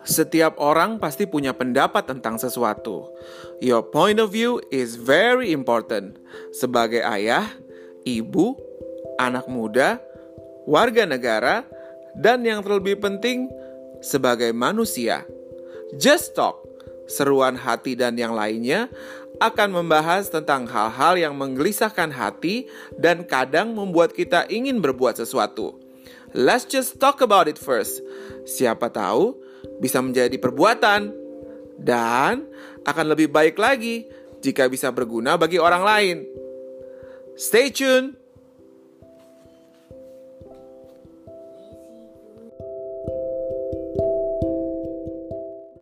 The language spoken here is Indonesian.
Setiap orang pasti punya pendapat tentang sesuatu. Your point of view is very important. Sebagai ayah, ibu, anak muda, warga negara, dan yang terlebih penting, sebagai manusia. Just Talk, seruan hati dan yang lainnya akan membahas tentang hal-hal yang menggelisahkan hati dan kadang membuat kita ingin berbuat sesuatu. Let's just talk about it first. Siapa tahu bisa menjadi perbuatan, dan akan lebih baik lagi jika bisa berguna bagi orang lain. Stay tuned!